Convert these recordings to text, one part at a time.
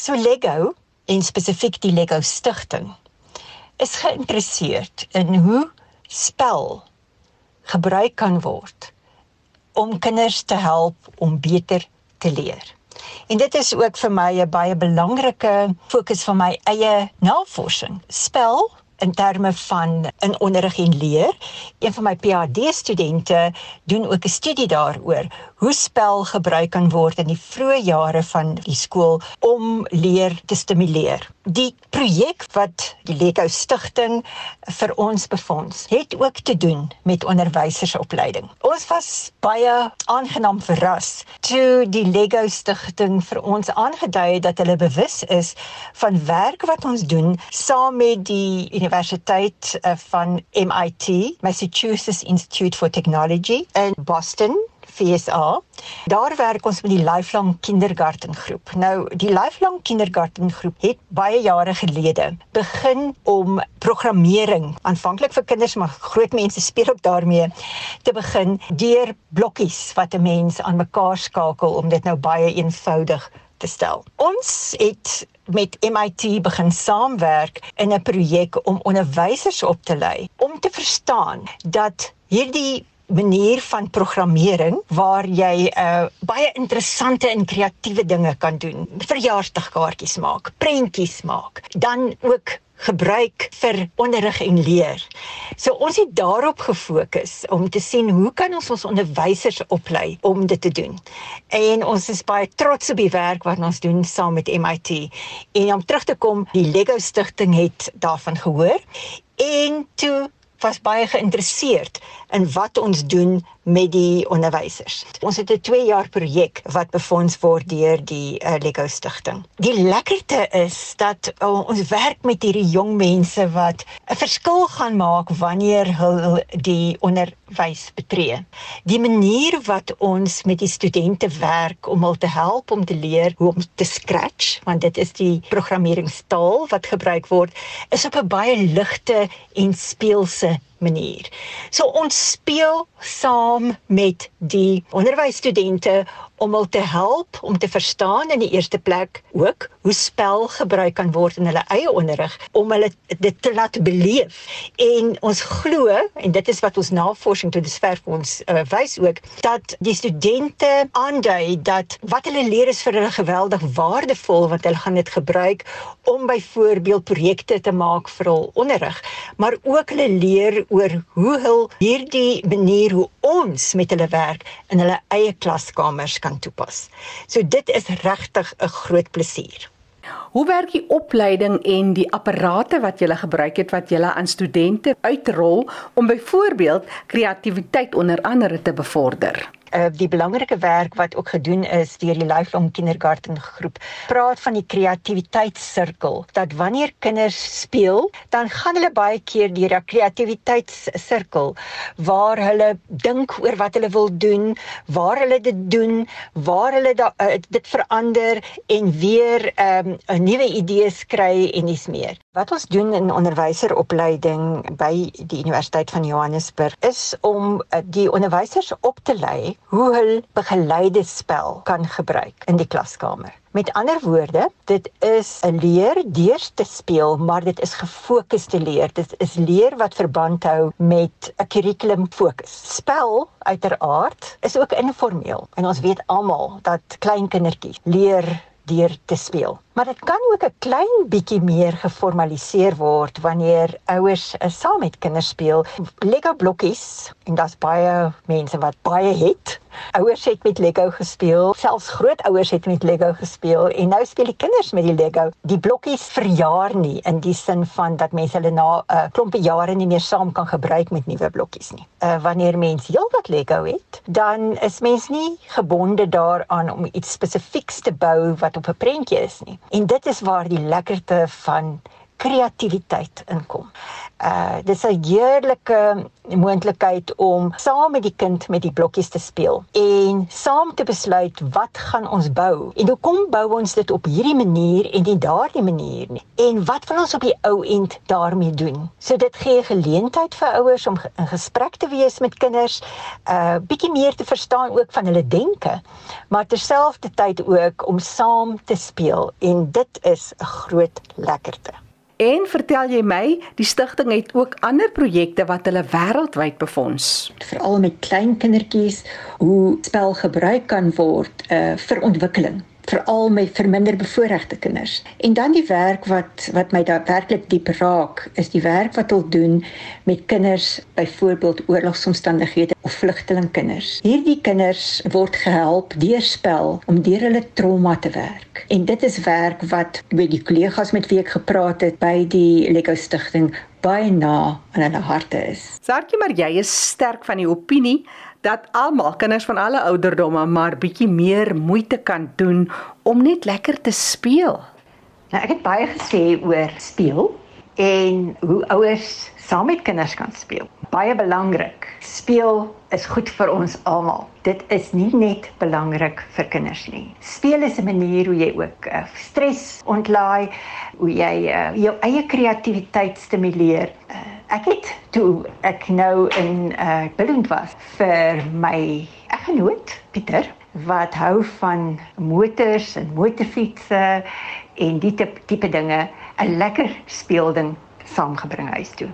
So Lego en spesifiek die Lego stigting is geïnteresseerd in hoe spel gebruik kan word om kinders te help om beter te leer. En dit is ook vir my 'n baie belangrike fokus van my eie navorsing. Spel in terme van in onderrig en leer. Een van my PhD studente doen ook 'n studie daaroor hoe spel gebruik kan word in die vroeë jare van die skool om leer te stimuleer. Die projek wat die Lego stigting vir ons befonds, het ook te doen met onderwysersopleiding. Ons was baie aangenaam verras toe die Lego stigting vir ons aangedui het dat hulle bewus is van werk wat ons doen saam met die Universiteit eh, van MIT, Massachusetts Institute for Technology in Boston FSA. Daar werk ons met die Lifelong Kindergarten groep. Nou, die Lifelong Kindergarten groep het baie jare gelede begin om programmering aanvanklik vir kinders maar groot mense speel ook daarmee te begin deur blokkies wat 'n mens aan mekaar skakel om dit nou baie eenvoudig te stel. Ons het met MIT begin saamwerk in 'n projek om onderwysers op te lei om te verstaan dat hierdie manier van programmering waar jy uh, baie interessante en kreatiewe dinge kan doen. Verjaarsdagkaartjies maak, prentjies maak, dan ook gebruik vir onderrig en leer. So ons het daarop gefokus om te sien hoe kan ons ons onderwysers oplei om dit te doen. En ons is baie trots op die werk wat ons doen saam met MIT. En om terug te kom, die Lego stigting het daarvan gehoor en toe was baie geïnteresseerd in wat ons doen met die onderwysers. Ons het 'n 2 jaar projek wat befonds word deur die uh, Lego stigting. Die lekkerte is dat uh, ons werk met hierdie jong mense wat 'n verskil gaan maak wanneer hulle die onderwys betree. Die manier wat ons met die studente werk om hulle te help om te leer hoe om te scratch, want dit is die programmeringstaal wat gebruik word, is op 'n baie ligte en speelse manier. So ons speel saam met die onderwysstudente om hulle te help om te verstaan in die eerste plek ook hoe spel gebruik kan word in hulle eie onderrig om hulle dit te laat beleef. En ons glo en dit is wat ons navorsing tot dusver vir ons uh, wys ook dat die studente aandui dat wat hulle leer is vir hulle geweldig waardevol want hulle gaan dit gebruik om byvoorbeeld projekte te maak vir hul onderrig, maar ook hulle leer oor hoe hul hierdie manier hoe ons met hulle werk in hulle eie klaskamers kan toepas. So dit is regtig 'n groot plesier. Hoe werk die opleiding en die apparate wat jy gebruik het wat jy aan studente uitrol om byvoorbeeld kreatiwiteit onder andere te bevorder? Uh, die belangrike werk wat ook gedoen is deur die Lifelong Kindergarten groep praat van die kreatiwiteitssirkel dat wanneer kinders speel dan gaan hulle baie keer deur 'n kreatiwiteitssirkel waar hulle dink oor wat hulle wil doen, waar hulle dit doen, waar hulle da, uh, dit verander en weer ehm, 'n um, nuwe idees kry en dis meer. Wat ons doen in onderwyseropleiding by die Universiteit van Johannesburg is om uh, die onderwysers op te lei hoe hulle begeleide spel kan gebruik in die klaskamer. Met ander woorde, dit is 'n leer deur te speel, maar dit is gefokusde leer. Dit is leer wat verband hou met 'n kurrikulum fokus. Spel uiteraard is ook informeel en ons weet almal dat klein kindertjies leer deur te speel. Maar dit kan ook 'n klein bietjie meer geformaliseer word wanneer ouers uh, saam met kinders speel. Lego blokkies en daar's baie mense wat baie het. Ouers het met Lego gespeel, selfs grootouers het met Lego gespeel en nou speel die kinders met die Lego. Die blokkies verjaar nie in die sin van dat mense hulle na 'n uh, klompie jare nie meer saam kan gebruik met nuwe blokkies nie. Uh, wanneer mens heelwat Lego het, dan is mens nie gebonde daaraan om iets spesifieks te bou wat op 'n prentjie is nie. En dit is waar die lekkerte van kreatiwiteit inkom. Uh dis 'n heerlike moontlikheid om saam met die kind met die blokkies te speel en saam te besluit wat gaan ons bou en hoekom bou ons dit op hierdie manier en nie daardie manier nie en wat wil ons op die ou end daarmee doen. So dit gee geleentheid vir ouers om in gesprek te wees met kinders, uh bietjie meer te verstaan ook van hulle denke, maar terselfdertyd ook om saam te speel en dit is 'n groot lekkerte. En vertel jy my, die stigting het ook ander projekte wat hulle wêreldwyd befonds. Veral met klein kindertjies hoe spel gebruik kan word uh, vir ontwikkeling veral met verminder bevoorregte kinders. En dan die werk wat wat my daar werklik diep raak, is die werk wat hulle doen met kinders byvoorbeeld oorlogsomstandighede of vlugtelingkinders. Hierdie kinders word gehelp deur spel om deur hulle trauma te werk. En dit is werk wat met die kollegas met wie ek gepraat het by die Lego Stichting baie na aan hulle harte is. Sarkie, maar jy is sterk van die opinie dat almal kinders van alle ouderdomme maar bietjie meer moeite kan doen om net lekker te speel. Nou ek het baie gesê oor speel en hoe ouers saam met kinders kan speel. Baie belangrik. Speel is goed vir ons almal. Dit is nie net belangrik vir kinders nie. Speel is 'n manier hoe jy ook uh, stres ontlaai, hoe jy uh, jou eie kreatiwiteit stimuleer. Uh, ek het toe ek nou in uh Billund was vir my eggenoot Pieter wat hou van motors en motorfietsse en die tipe, tipe dinge 'n lekker speelding saamgebring huis toe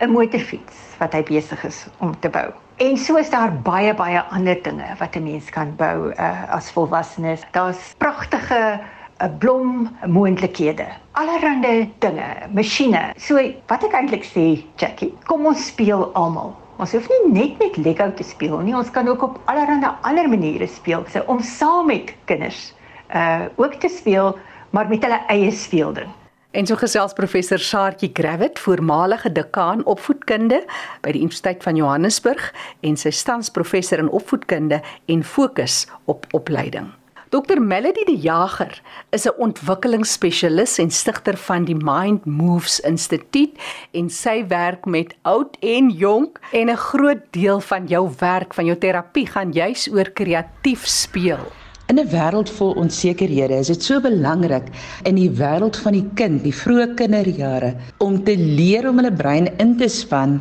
'n motorfiets wat hy besig is om te bou en so is daar baie baie ander dinge wat 'n mens kan bou uh, as volwassenes daar's pragtige 'n blom moontlikhede. Allerhande dinge, masjiene. So wat ek eintlik sê, Jackie, kom ons speel almal. Ons hoef nie net met Lego te speel nie, ons kan ook op allerhande ander maniere speel, so om saam met kinders uh ook te speel, maar met hulle eie speelding. En so gesels professor Saartjie Gravett, voormalige dekaan opvoedkunde by die Universiteit van Johannesburg en sy tans professor in opvoedkunde en fokus op opleiding. Dr Melody die Jager is 'n ontwikkelingsspesialis en stigter van die Mind Moves Instituut en sy werk met oud en jonk en 'n groot deel van jou werk van jou terapie gaan juis oor kreatief speel. In 'n wêreld vol onsekerhede is dit so belangrik in die wêreld van die kind, die vroeë kinderjare, om te leer om hulle brein in te span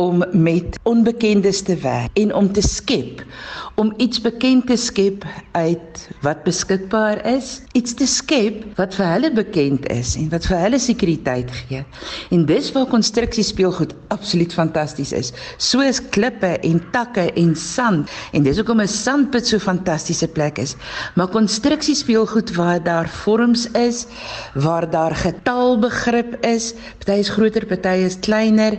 om met onbekendes te werk en om te skep om iets bekend te skep uit wat beskikbaar is, iets te skep wat vir hulle bekend is en wat vir hulle sekuriteit gee. En dis waar konstruksie speelgoed absoluut fantasties is. Soos klippe en takke en sand en dis hoekom 'n sandput so fantastiese plek is. Maar konstruksie speelgoed waar daar vorms is, waar daar getalbegrip is, party is groter, party is kleiner.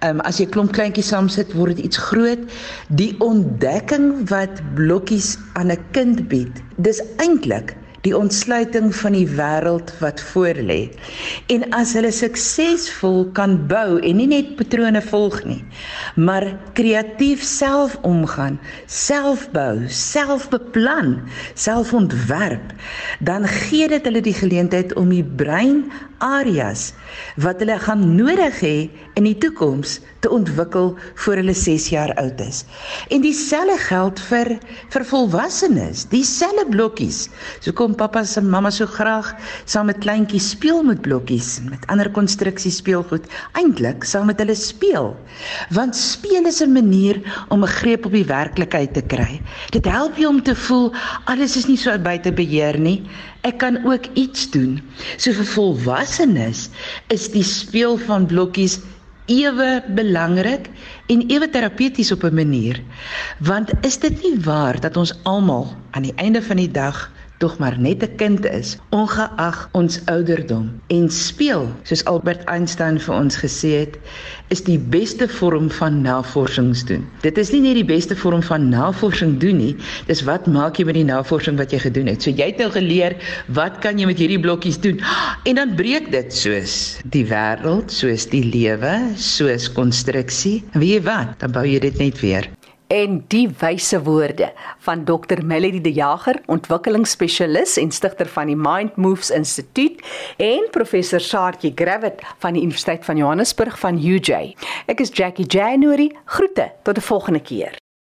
Ehm um, as jy klomp kleintjies saam sit, word dit iets groot. Die ontdekking wat blokkies aan 'n kind bied. Dis eintlik die ontsluiting van die wêreld wat voorlê. En as hulle suksesvol kan bou en nie net patrone volg nie, maar kreatief self omgaan, self bou, self beplan, self ontwerp, dan gee dit hulle die geleentheid om die brein areas wat hulle gaan nodig hê in die toekoms te ontwikkel voor hulle 6 jaar oud is. En dieselfde geld vir vir volwassenes, dieselfde blokkies. So kom pappa se mamma so graag saam met kleintjies speel met blokkies, met ander konstruksie speelgoed, eintlik saam met hulle speel. Want speel is 'n manier om 'n greep op die werklikheid te kry. Dit help jou om te voel alles is nie so buite beheer nie ek kan ook iets doen. So vir volwassenes is die speel van blokkies ewe belangrik en ewe terapeuties op 'n manier. Want is dit nie waar dat ons almal aan die einde van die dag tog maar net 'n kind is, ongeag ons ouderdom en speel, soos Albert Einstein vir ons gesê het, is die beste vorm van navorsing doen. Dit is nie net die beste vorm van navorsing doen nie, dis wat maak jy met die navorsing wat jy gedoen het. So jy het nou geleer, wat kan jy met hierdie blokkies doen? En dan breek dit soos die wêreld, soos die lewe, soos konstruksie. Wie weet wat, dan bou jy dit net weer. En die wyse woorde van Dr Melody De Jager, ontwikkelingsspesialis en stigter van die Mind Moves Instituut en professor Saartjie Gravett van die Universiteit van Johannesburg van UJ. Ek is Jackie January. Groete tot 'n volgende keer.